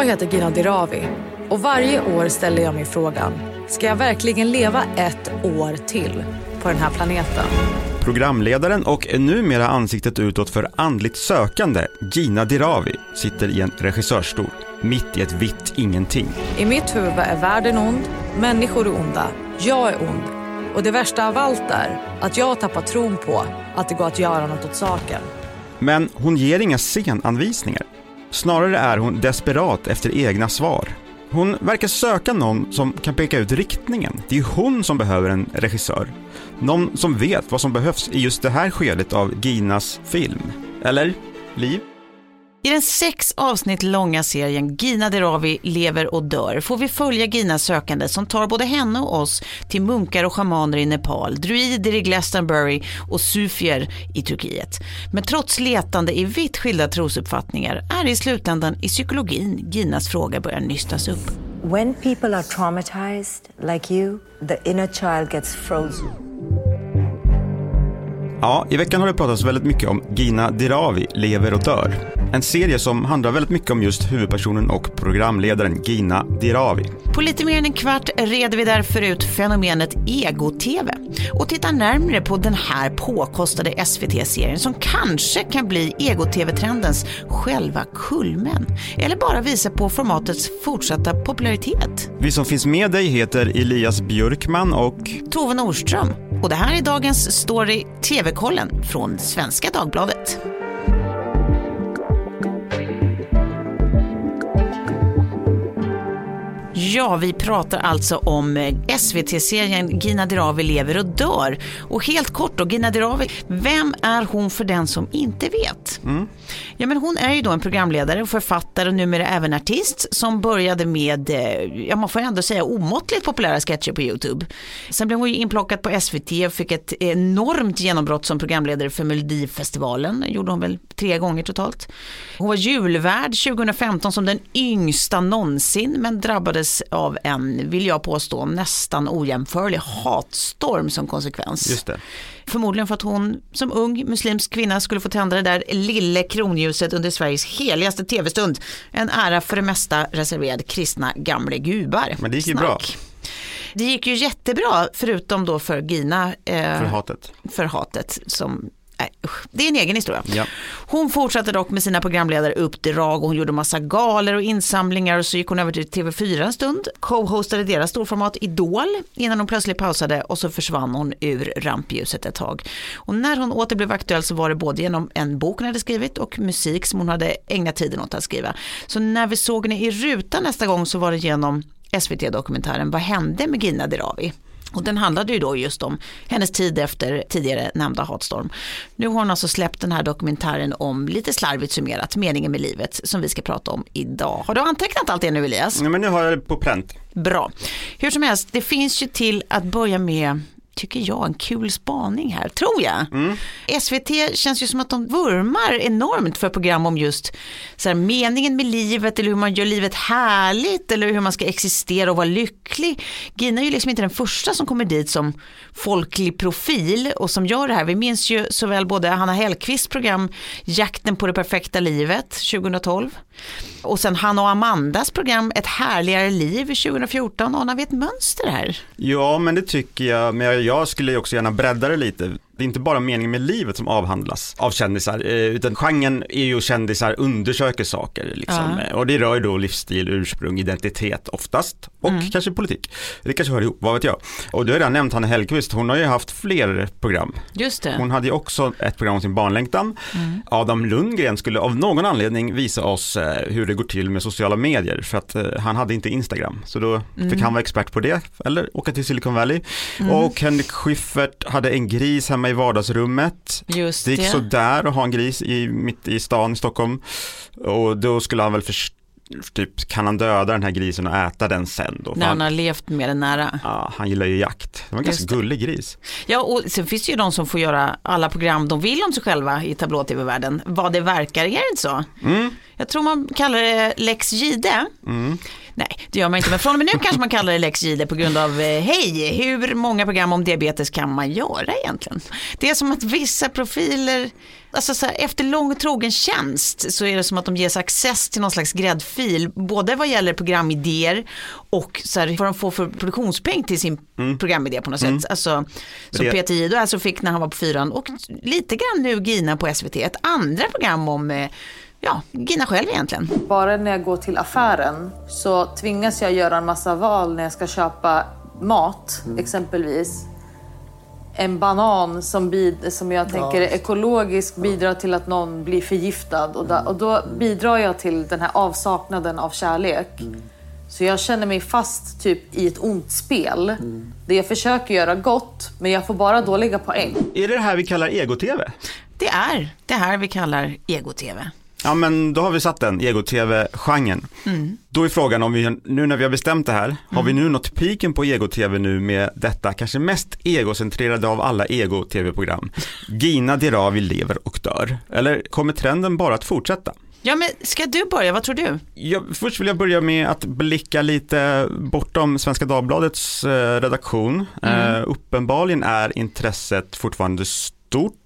Jag heter Gina Dirawi och varje år ställer jag mig frågan, ska jag verkligen leva ett år till på den här planeten? Programledaren och numera ansiktet utåt för andligt sökande, Gina Dirawi, sitter i en regissörsstol, mitt i ett vitt ingenting. I mitt huvud är världen ond, människor är onda, jag är ond. Och det värsta av allt är att jag har tappat tron på att det går att göra något åt saken. Men hon ger inga scenanvisningar. Snarare är hon desperat efter egna svar. Hon verkar söka någon som kan peka ut riktningen. Det är hon som behöver en regissör. Någon som vet vad som behövs i just det här skedet av Ginas film. Eller liv? I den sex avsnitt långa serien Gina Dirawi lever och dör får vi följa Ginas sökande som tar både henne och oss till munkar och shamaner i Nepal, druider i Glastonbury och sufier i Turkiet. Men trots letande i vitt skilda trosuppfattningar är det i slutändan i psykologin Ginas fråga börjar nystas upp. When people are traumatized, like you, the inner child gets frozen. Ja, i veckan har det pratats väldigt mycket om Gina Dirawi lever och dör. En serie som handlar väldigt mycket om just huvudpersonen och programledaren Gina Dirawi. På lite mer än en kvart reder vi därför ut fenomenet ego-tv och tittar närmre på den här påkostade SVT-serien som kanske kan bli ego-tv-trendens själva kulmen eller bara visa på formatets fortsatta popularitet. Vi som finns med dig heter Elias Björkman och Tove Norström och det här är dagens story TV-kollen från Svenska Dagbladet. Ja, vi pratar alltså om eh, SVT-serien Gina Dirawi lever och dör. Och helt kort då, Gina Dirawi, vem är hon för den som inte vet? Mm. Ja, men hon är ju då en programledare, författare och numera även artist som började med, eh, ja man får ändå säga omåttligt populära sketcher på YouTube. Sen blev hon ju inplockad på SVT och fick ett enormt genombrott som programledare för Melodifestivalen, gjorde hon väl tre gånger totalt. Hon var julvärd 2015 som den yngsta någonsin men drabbades av en, vill jag påstå, nästan ojämförlig hatstorm som konsekvens. Just det. Förmodligen för att hon som ung muslimsk kvinna skulle få tända det där lille kronljuset under Sveriges heligaste tv-stund. En ära för det mesta reserverad kristna gamle gubar. Men det gick ju bra. Det gick ju jättebra förutom då för Gina. Eh, för hatet. För hatet som det är en egen historia. Ja. Hon fortsatte dock med sina programledaruppdrag och hon gjorde massa galer och insamlingar och så gick hon över till TV4 en stund, co-hostade deras storformat Idol innan hon plötsligt pausade och så försvann hon ur rampljuset ett tag. Och när hon åter blev aktuell så var det både genom en bok hon hade skrivit och musik som hon hade ägnat tiden åt att skriva. Så när vi såg henne i rutan nästa gång så var det genom SVT-dokumentären Vad hände med Gina Dirawi? Och den handlade ju då just om hennes tid efter tidigare nämnda hatstorm. Nu har hon alltså släppt den här dokumentären om, lite slarvigt summerat, meningen med livet som vi ska prata om idag. Har du antecknat allt det nu Elias? Ja, men nu har jag det på pränt. Bra. Hur som helst, det finns ju till att börja med tycker jag, en kul spaning här, tror jag. Mm. SVT känns ju som att de vurmar enormt för program om just så här, meningen med livet eller hur man gör livet härligt eller hur man ska existera och vara lycklig. Gina är ju liksom inte den första som kommer dit som folklig profil och som gör det här. Vi minns ju såväl både Hanna Hellquists program Jakten på det perfekta livet 2012 och sen Hanna och Amandas program Ett härligare liv 2014. Anar vi ett mönster här? Ja, men det tycker jag. Men jag, jag skulle också gärna bredda det lite det är inte bara meningen med livet som avhandlas av kändisar, eh, utan genren är ju kändisar undersöker saker. Liksom. Ja. Och det rör ju då livsstil, ursprung, identitet oftast och mm. kanske politik. Det kanske hör ihop, vad vet jag. Och du har redan nämnt Hanna Hellquist, hon har ju haft fler program. Just det. Hon hade ju också ett program om sin barnlängtan. Mm. Adam Lundgren skulle av någon anledning visa oss eh, hur det går till med sociala medier för att eh, han hade inte Instagram. Så då mm. fick han vara expert på det, eller åka till Silicon Valley. Mm. Och Henrik Schyffert hade en gris hemma i vardagsrummet. Just det gick det. sådär att ha en gris i, mitt i stan i Stockholm. Och då skulle han väl för, typ kan han döda den här grisen och äta den sen då? När han, han har levt med den nära. Ja, han gillar ju jakt. Det var en ganska gullig gris. Ja, och sen finns det ju de som får göra alla program de vill om sig själva i tablå-tv-världen. Vad det verkar, är det inte så? Mm. Jag tror man kallar det Lex Gide. Mm. Nej, det gör man inte. Men från och med nu kanske man kallar det Lex Gide på grund av, eh, hej, hur många program om diabetes kan man göra egentligen? Det är som att vissa profiler, alltså så här, efter lång trogen tjänst så är det som att de ges access till någon slags gräddfil, både vad gäller programidéer och så här, vad de får för produktionspeng till sin programidé på något sätt. Alltså, som Det- Peter Jihde alltså fick när han var på fyran och lite grann nu Gina på SVT, ett andra program om eh, Ja, Gina själv egentligen. Bara när jag går till affären så tvingas jag göra en massa val när jag ska köpa mat, exempelvis. En banan som, bid- som jag tänker är ekologisk bidrar till att någon blir förgiftad och, da- och då bidrar jag till den här avsaknaden av kärlek. Så jag känner mig fast typ i ett ont spel. Där jag försöker göra gott, men jag får bara dåliga poäng. Är det det här vi kallar ego-tv? Det är det här vi kallar ego-tv. Ja men då har vi satt den, ego-tv-genren. Då är frågan om vi, nu när vi har bestämt det här, har vi nu nått piken på ego-tv nu med detta kanske mest egocentrerade av alla ego-tv-program? Gina Dirawi lever och dör. Eller kommer trenden bara att fortsätta? Ja, men ska du börja? Vad tror du? Jag, först vill jag börja med att blicka lite bortom Svenska Dagbladets eh, redaktion. Eh, uppenbarligen är intresset fortfarande stort.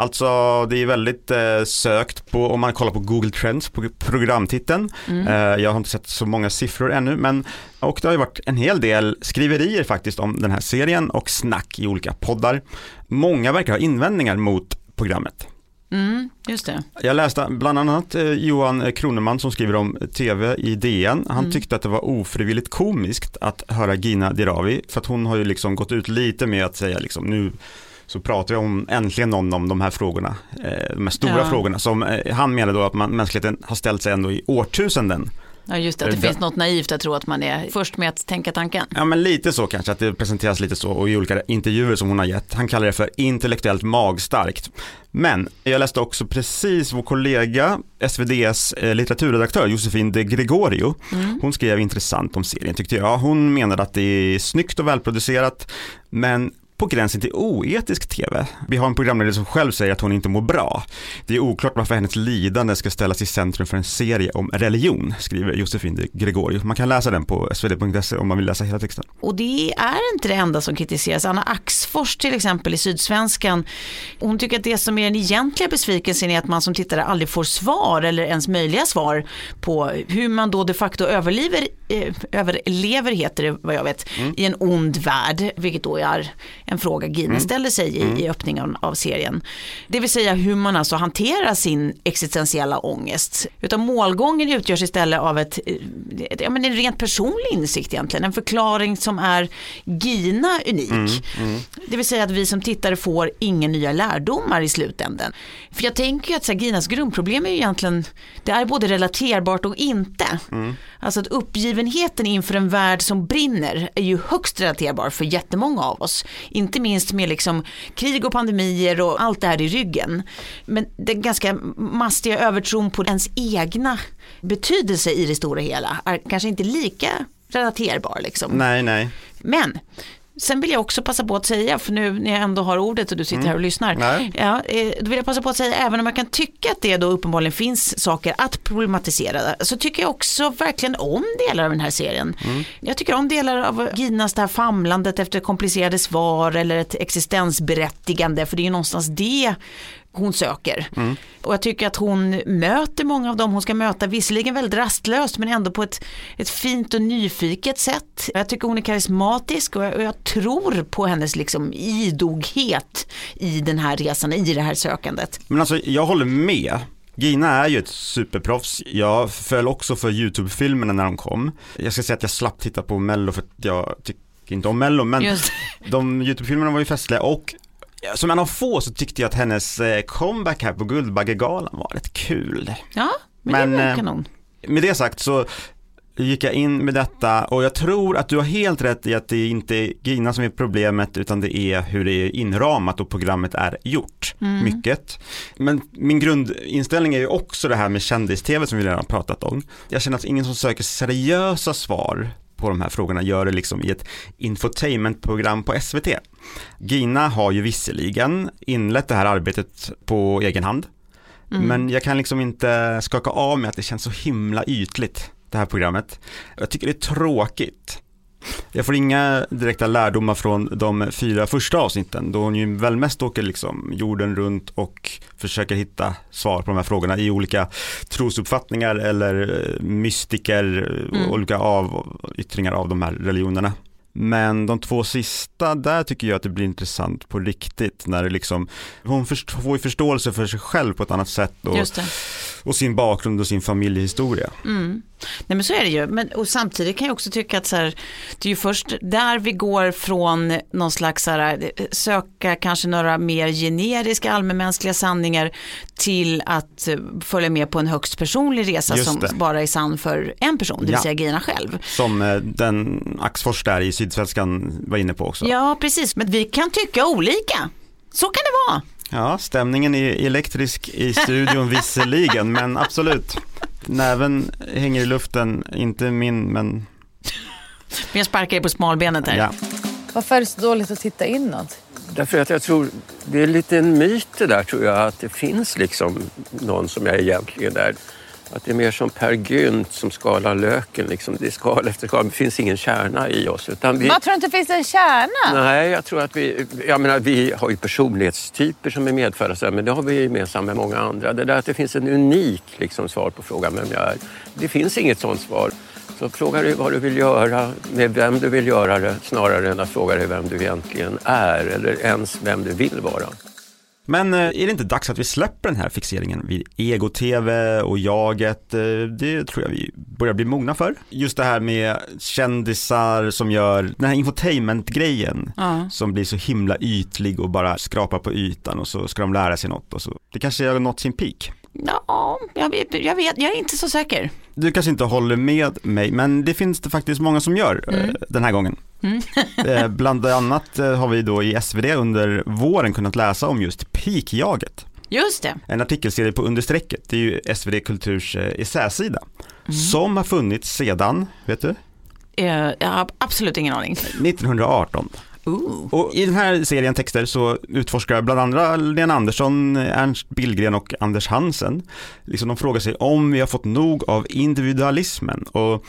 Alltså det är väldigt eh, sökt på, om man kollar på Google Trends på programtiteln. Eh, jag har inte sett så många siffror ännu, men och det har ju varit en hel del skriverier faktiskt om den här serien och snack i olika poddar. Många verkar ha invändningar mot programmet. Mm, just det. Jag läste bland annat eh, Johan Kroneman som skriver om tv i DN. Han tyckte att det var ofrivilligt komiskt att höra Gina Dirawi för att hon har ju liksom gått ut lite med att säga liksom nu så pratar vi om äntligen någon om de här frågorna, eh, de här stora Ja. frågorna som eh, han menar då att man, mänskligheten har ställt sig ändå i årtusenden. Ja, just det. Att det Det- finns något naivt att tro att man är först med att tänka tanken. Ja men lite så kanske, att det presenteras lite så och i olika intervjuer som hon har gett. Han kallar det för intellektuellt magstarkt. Men jag läste också precis vår kollega, SVDs eh, litteraturredaktör Josefin de Gregorio. Hon skrev intressant om serien tyckte jag. Hon menade att det är snyggt och välproducerat men på gränsen till oetisk tv. Vi har en programledare som själv säger att hon inte mår bra. Det är oklart varför hennes lidande ska ställas i centrum för en serie om religion, skriver Josefin de Gregorio. Man kan läsa den på svd.se om man vill läsa hela texten. Och det är inte det enda som kritiseras. Anna Axfors till exempel i Sydsvenskan, hon tycker att det som är den egentliga besvikelsen är att man som tittare aldrig får svar eller ens möjliga svar på hur man då de facto överlever, eh, överlever heter det vad jag vet, i en ond värld, vilket då är en fråga Gine ställer sig i, i öppningen av serien. Det vill säga hur man alltså hanterar sin existentiella ångest. Utan målgången utgörs istället av ett, eh, ja, men en rent personlig insikt egentligen, en förklaring som är Gina unik. Det vill säga att vi som tittare får inga nya lärdomar i slutändan. För jag tänker ju att så här, Ginas grundproblem är ju egentligen, det är både relaterbart och inte. Alltså att uppgivenheten inför en värld som brinner är ju högst relaterbar för jättemånga av oss. Inte minst med liksom krig och pandemier och allt det här i ryggen. Men den ganska mastiga övertron på ens egna betydelse i det stora hela är kanske inte lika relaterbar. Liksom. Nej, nej. Men Sen vill jag också passa på att säga, för nu när jag ändå har ordet och du sitter här och lyssnar. Nej. Ja, eh, då vill jag passa på att säga, även om jag kan tycka att det då uppenbarligen finns saker att problematisera, så tycker jag också verkligen om delar av den här serien. Jag tycker om delar av Ginas det här famlandet efter komplicerade svar eller ett existensberättigande, för det är ju någonstans det hon söker. Och jag tycker att hon möter många av dem hon ska möta, visserligen väldigt rastlöst men ändå på ett, ett fint och nyfiket sätt. Jag tycker hon är karismatisk och jag, och jag tror på hennes liksom idoghet i den här resan, i det här sökandet. Men alltså jag håller med. Gina är ju ett superproffs. Jag föll också för YouTube-filmerna när de kom. Jag ska säga att jag slapp titta på Mello för att jag tycker inte om Mello, men de YouTube-filmerna var ju festliga och som en av få så tyckte jag att hennes eh, comeback här på Guldbaggegalan var rätt kul. Ja, men, Men, det var eh, kanon. Med det sagt så gick jag in med detta och jag tror att du har helt rätt i att det inte är Gina som är problemet utan det är hur det är inramat och programmet är gjort. Mycket. Men min grundinställning är ju också det här med kändis-tv som vi redan har pratat om. Jag känner att ingen som söker seriösa svar på de här frågorna gör det liksom i ett infotainmentprogram på SVT. Gina har ju visserligen inlett det här arbetet på egen hand. Men jag kan liksom inte skaka av mig att det känns så himla ytligt, det här programmet. Jag tycker det är tråkigt. Jag får inga direkta lärdomar från de fyra första avsnitten då hon ju väl mest åker liksom jorden runt och försöker hitta svar på de här frågorna i olika trosuppfattningar eller eh, mystiker, Mm. olika avyttringar av de här religionerna. Men de två sista, där tycker jag att det blir intressant på riktigt när det liksom, hon får ju förståelse för sig själv på ett annat sätt och, och sin bakgrund och sin familjehistoria. Mm. Nej men så är det ju. Men, och samtidigt kan jag också tycka att så här, det är ju först där vi går från någon slags så här, eh, söka kanske några mer generiska allmänmänskliga sanningar till att eh, följa med på en högst personlig resa som bara är sann för en person, det vill Ja. säga Gina själv. Som eh, den Axfors där i Sydsvenskan var inne på också. Ja precis, men vi kan tycka olika. Så kan det vara. Ja, stämningen är elektrisk i studion visserligen, men absolut. Näven hänger i luften, inte min, men Men jag sparkar dig på smalbenet här. ja. Varför är det så dåligt att titta inåt? Därför att jag tror, det är lite en myt det där tror jag, att det finns liksom någon som jag egentligen är. Att det är mer som Per Gynt som skalar löken. Liksom. Det är skal efter skal, det finns ingen kärna i oss. Utan vi, Man tror inte det finns en kärna. Nej, jag tror att vi, jag menar, vi har ju personlighetstyper som är medfödda, men det har vi gemensamt med många andra. Det där att det finns en unik liksom, svar på frågan vem jag är. Det finns inget sånt svar. Så fråga dig vad du vill göra, med vem du vill göra det, snarare än att fråga dig vem du egentligen är eller ens vem du vill vara. Men eh, är det inte dags att vi släpper den här fixeringen vid ego-tv och jaget? Eh, Det tror jag vi börjar bli mogna för. Just det här med kändisar som gör den här infotainment-grejen Ja. som blir så himla ytlig och bara skrapar på ytan och så ska de lära sig något och så. Det kanske har nått sin peak. Ja, jag vet, jag vet, jag är inte så säker. Du kanske inte håller med mig, men det finns det faktiskt många som gör eh, den här gången. eh, bland annat eh, har vi då i SvD under våren kunnat läsa om just peakjaget. Just det. En artikelserie på Understrecket, det är ju SvD Kulturs essäsida. Som har funnits sedan, vet du, jag har absolut ingen aning. 1918. Ooh. Och i den här serien texter så utforskar bland andra Lena Andersson, Ernst Billgren och Anders Hansen. Liksom de frågar sig om vi har fått nog av individualismen och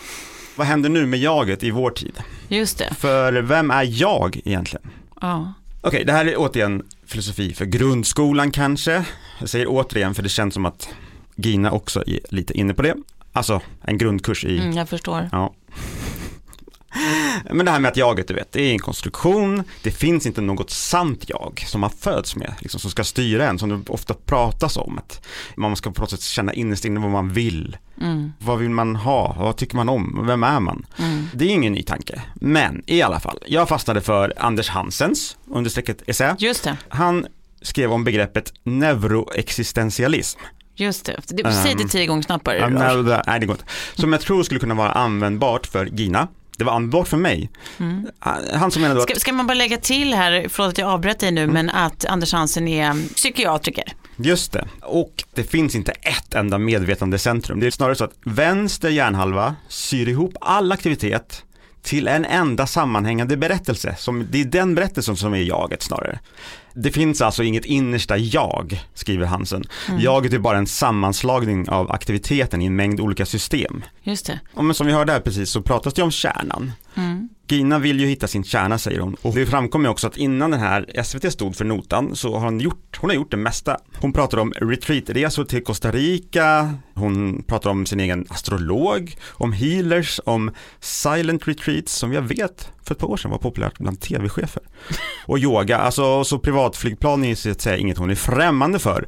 vad händer nu med jaget i vår tid? Just det. För vem är jag egentligen? Ja. Okej, det här är återigen filosofi för grundskolan kanske. Jag säger återigen för det känns som att Gina också är lite inne på det. Alltså en grundkurs i Mm, jag förstår. Ja. Men det här med att jaget, du vet, det är en konstruktion, det finns inte något sant jag som man föds med, liksom, som ska styra en, som det ofta pratas om. Att man ska på något sätt känna innerst inne vad man vill. Mm. Vad vill man ha? Vad tycker man om? Vem är man? Mm. Det är ingen ny tanke. Men i alla fall, jag fastnade för Anders Hansens understrecket essä. Just det. Han skrev om begreppet neuroexistentialism. Just det. det säg det tio gånger snabbare. Det- nej, det går inte. Som jag tror skulle kunna vara användbart för Gina. Det var användbart för mig. Han som menade då Ska, att, ska man bara lägga till här, förlåt att jag avbröt dig nu, men att Anders Hansen är psykiatriker. just det, och det finns inte ett enda medvetande centrum. Det är snarare så att vänster hjärnhalva syr ihop all aktivitet till en enda sammanhängande berättelse. Som, det är den berättelsen som är jaget snarare. Det finns alltså inget innersta jag, skriver Hansen. Jaget är bara en sammanslagning av aktiviteten i en mängd olika system. Just det. Ja, men som vi hörde här precis så pratas det om kärnan. Gina vill ju hitta sin kärna säger hon. Och det framkommer också att innan den här SVT stod för notan så har hon gjort, hon har gjort det mesta. Hon pratar om retreatresor till Costa Rica, hon pratar om sin egen astrolog, om healers, om silent retreats som jag vet för ett par år sedan var populärt bland tv-chefer. Och yoga, alltså så privatflygplan är ju så att säga inget hon är främmande för.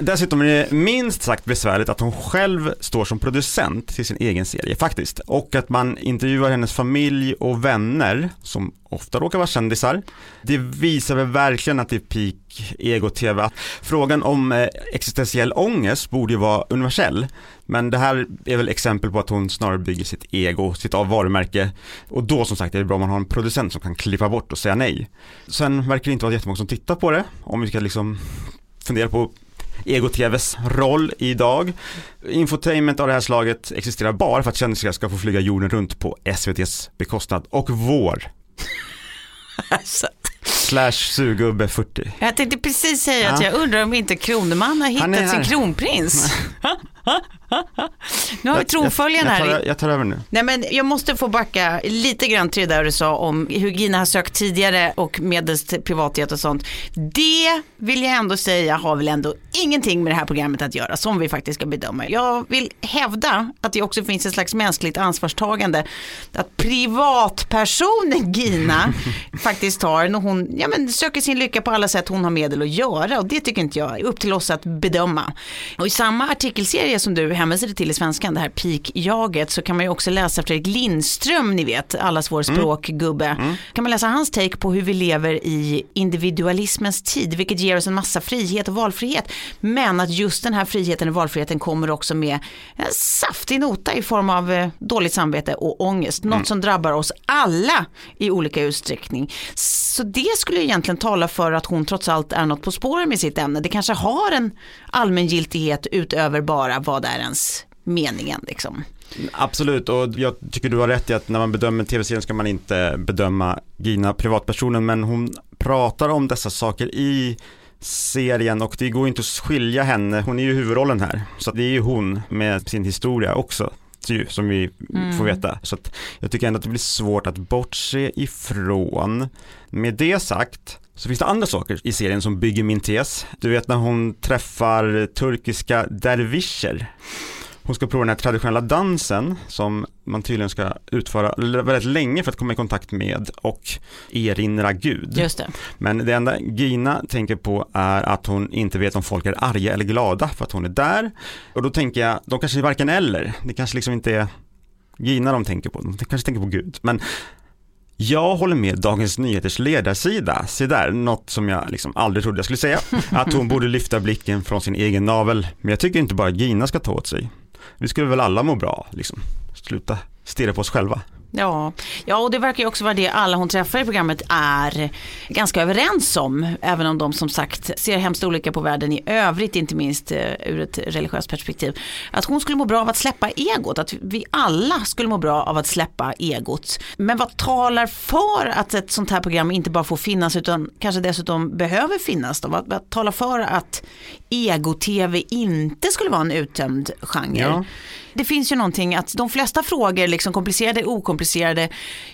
Dessutom är det minst sagt besvärligt att hon själv står som producent till sin egen serie faktiskt. Och att man intervjuar hennes familj och vänner, som ofta råkar vara kändisar. Det visar väl verkligen att det är peak ego-tv. Frågan om eh, existentiell ångest borde ju vara universell. Men det här är väl exempel på att hon snarare bygger sitt ego, sitt varumärke. Och då som sagt är det bra om man har en producent som kan klippa bort och säga nej. Sen verkar det inte vara jättemånga som tittar på det. Om vi ska liksom fundera på Ego-TVs roll idag. Infotainment av det här slaget existerar bara för att kändisar ska få flyga jorden runt på SVTs bekostnad och vår. Alltså, Slash surgubbe 40. Jag tänkte precis säga att Ja. jag undrar om inte Kroneman har är hittat sin kronprins. nu har vi tronföljaren här. jag, tar, jag tar över nu. Nej men jag måste få backa lite grann till det där du sa om hur Gina har sökt tidigare och medelst privatjet och sånt. Det vill jag ändå säga har väl ändå ingenting med det här programmet att göra som vi faktiskt ska bedöma. Jag vill hävda att det också finns ett slags mänskligt ansvarstagande att privatpersonen Gina faktiskt har när hon ja, men söker sin lycka på alla sätt hon har medel att göra och det tycker inte jag är upp till oss att bedöma. Och i samma artikelserie som du hänvisade till i svenskan, det här peak-jaget, så kan man ju också läsa Fredrik Lindström, ni vet, allas vår språkgubbe. Kan man läsa hans take på hur vi lever i individualismens tid, vilket ger oss en massa frihet och valfrihet. Men att just den här friheten och valfriheten kommer också med en saftig nota i form av eh, dåligt samvete och ångest. Något som drabbar oss alla i olika utsträckning. Så det skulle egentligen tala för att hon trots allt är något på spåren med sitt ämne. Det kanske har en allmängiltighet utöver bara vad är ens meningen liksom. Absolut, och jag tycker du har rätt i att när man bedömer tv-serien ska man inte bedöma Gina privatpersonen, men hon pratar om dessa saker i serien och det går inte att skilja henne, hon är ju huvudrollen här, så det är ju hon med sin historia också ju, som vi får veta. Så jag tycker ändå att det blir svårt att bortse ifrån. Med det sagt så finns det andra saker i serien som bygger min tes. Du vet när hon träffar turkiska dervischer hon ska prova den här traditionella dansen som man tydligen ska utföra väldigt länge för att komma i kontakt med och erinra Gud. Just det. Men det enda Gina tänker på är att hon inte vet om folk är arga eller glada för att hon är där. Och då tänker jag, de kanske är varken eller. Det kanske liksom inte är Gina de tänker på, de kanske tänker på Gud. Men jag håller med Dagens Nyheters ledarsida, se där, något som jag liksom aldrig trodde jag skulle säga, att hon borde lyfta blicken från sin egen navel. Men jag tycker inte bara Gina ska ta åt sig. Vi skulle väl alla må bra, liksom. Sluta stirra på oss själva. Ja. ja, och det verkar ju också vara det alla hon träffar i programmet är ganska överens om. Även om de som sagt ser hemskt olika på världen i övrigt, inte minst eh, ur ett religiöst perspektiv. Att hon skulle må bra av att släppa egot, att vi alla skulle må bra av att släppa egot. Men vad talar för att ett sånt här program inte bara får finnas utan kanske dessutom behöver finnas? Då? Vad, vad talar för att ego-tv inte skulle vara en uttömd genre? Ja. Det finns ju någonting att de flesta frågor, liksom komplicerade och okomplicerade,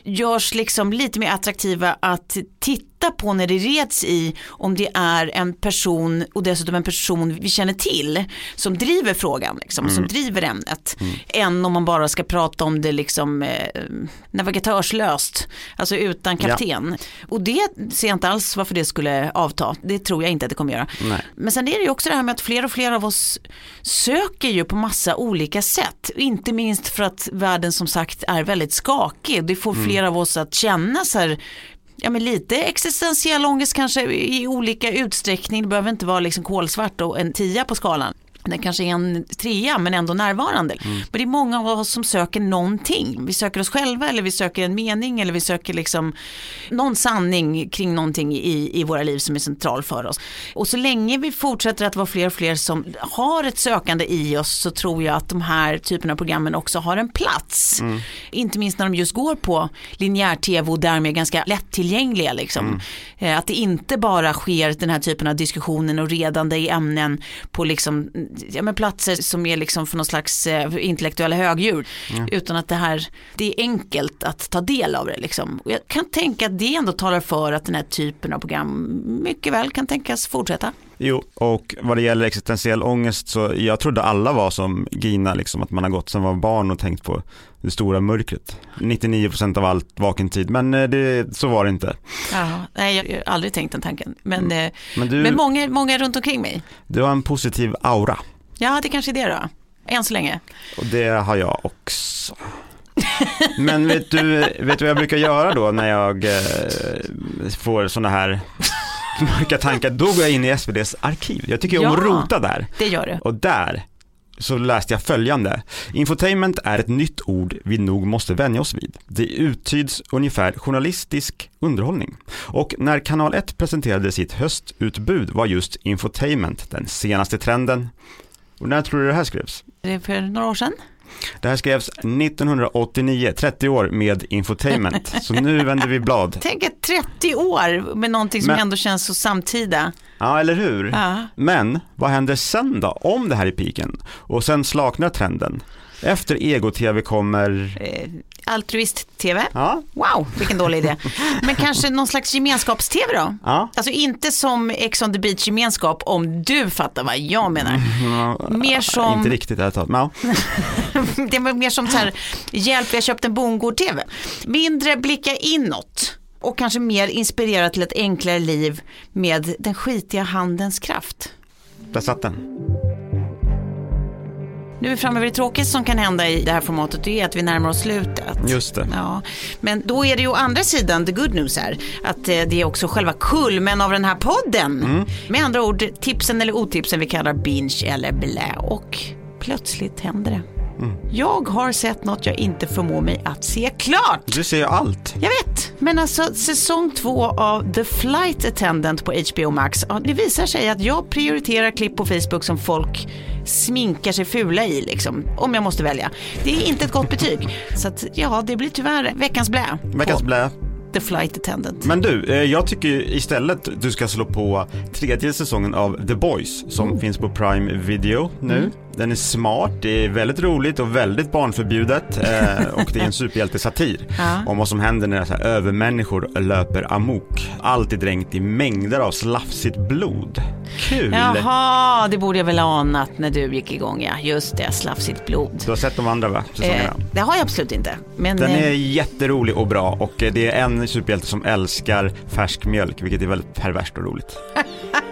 görs liksom lite mer attraktiva att titta på när det reds i om det är en person och dessutom en person vi känner till som driver frågan, liksom, som driver ämnet. Än om man bara ska prata om det liksom eh, navigatörslöst, alltså utan kapten. Och det ser jag inte alls varför det skulle avta. Det tror jag inte att det kommer göra. Nej. Men sen är det ju också det här med att fler och fler av oss söker ju på massa olika sätt. Inte minst för att världen som sagt är väldigt skakig. Det får fler av oss att känna så här Ja, men lite existentiell ångest kanske i olika utsträckning. Det behöver inte vara liksom kolsvart och en tia på skalan. Det kanske är en trea men ändå närvarande. Men det är många av oss som söker någonting. Vi söker oss själva eller vi söker en mening eller vi söker liksom någon sanning kring någonting i, i våra liv som är central för oss. Och så länge vi fortsätter att vara fler och fler som har ett sökande i oss så tror jag att de här typerna av programmen också har en plats. Inte minst när de just går på linjär tv och därmed ganska lättillgängliga. Liksom. Eh, Att det inte bara sker den här typen av diskussionen och redande i ämnen på liksom, ja, men platser som är liksom för någon slags eh, intellektuella högdjur. Utan att det här, det är enkelt att ta del av det. Liksom. Och jag kan tänka att det ändå talar för att den här typen av program mycket väl kan tänkas fortsätta. Jo, och vad det gäller existentiell ångest så jag trodde alla var som Gina, liksom, att man har gått man var barn och tänkt på det stora mörkret. 99% av allt vaken tid, men eh, det, så var det inte. Jaha, nej, jag har aldrig tänkt den tanken. Men, eh, Men du, men många, många runt omkring mig. du har en positiv aura Ja, det kanske är det då. Än så länge. och det har jag också. Men vet du, vet du vad jag brukar göra då när jag eh, får sådana här mörka tankar? Då går jag in i SVDs arkiv. Jag tycker om att Ja. rota där. Det gör du. Och där så läste jag följande. Infotainment är ett nytt ord vi nog måste vänja oss vid. Det uttyds ungefär journalistisk underhållning. Och när Kanal 1 presenterade sitt höstutbud var just infotainment den senaste trenden. Och när tror du det här skrevs? Det är för några år sedan. Det här skrevs 1989, 30 år med infotainment. Så nu vänder vi blad. Tänk ett 30 år med någonting som Men- ändå känns så samtida. Ja, eller hur? Ja. Men vad händer sen då, om det här är piken? Och sen slaknar trenden. Efter ego-tv kommer, Eh, Altruist-tv. ja, Wow, vilken dålig idé. Men kanske någon slags gemenskaps-tv då? ja, Alltså inte som Ex on the beach gemenskap om du fattar vad jag menar. Mer som, Mm, inte riktigt ärligt talat, men ja. det var mer som så här, hjälp vi har köpt en bondgård-tv. Mindre blicka inåt och kanske mer inspirera till ett enklare liv med den skitiga handens kraft. Där satt den. Nu är vi framme vid det tråkiga som kan hända i det här formatet, det är att vi närmar oss slutet. Just det. Ja, men då är det ju å andra sidan the good news här, att eh, det är också själva kulmen av den här podden. Mm. Med andra ord, tipsen eller otipsen vi kallar binge eller blä och plötsligt händer det. Mm. Jag har sett något jag inte förmår mig att se klart. Du ser ju allt. Jag vet, men alltså säsong två av The Flight Attendant på HBO Max, det visar sig att jag prioriterar klipp på Facebook som folk sminkar sig fula i, liksom, om jag måste välja. Det är inte ett gott betyg. Så att, ja, det blir tyvärr veckans blä Veckans blä. The Flight Attendant. Men du, eh, jag tycker istället du ska slå på tredje säsongen av The Boys som finns på Prime Video nu. Den är smart, det är väldigt roligt och väldigt barnförbjudet eh, och det är en superhjältesatir Ja. om vad som händer när så här, övermänniskor löper amok. Allt är dränkt i mängder av slafsigt blod. Kul! Jaha, det borde jag väl ha anat när du gick igång, ja. Just det, slafsigt blod. Du har sett de andra va? Säsongerna? Eh, det har jag absolut inte. Men, Den eh, är jätterolig och bra och eh, det är en superhjälte som älskar färsk mjölk vilket är väldigt perverst och roligt.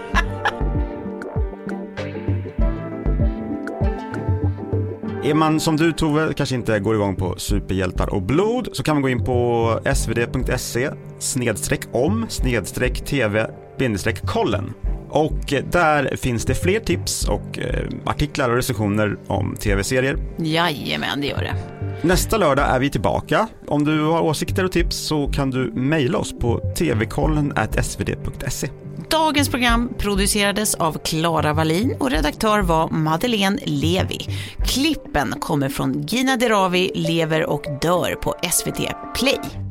Är man som du Tove kanske inte går igång på superhjältar och blod så kan man gå in på svd.se snedstreck om snedstreck tv bindestreck kollen. Och eh, där finns det fler tips och eh, artiklar och recensioner om tv-serier. Jajamän, det gör det. Nästa lördag är vi tillbaka. Om du har åsikter och tips så kan du mejla oss på tvkollen svd.se. Dagens program producerades av Klara Wallin och redaktör var Madeleine Levi. Klippen kommer från Gina Dirawi, lever och dör på SVT Play.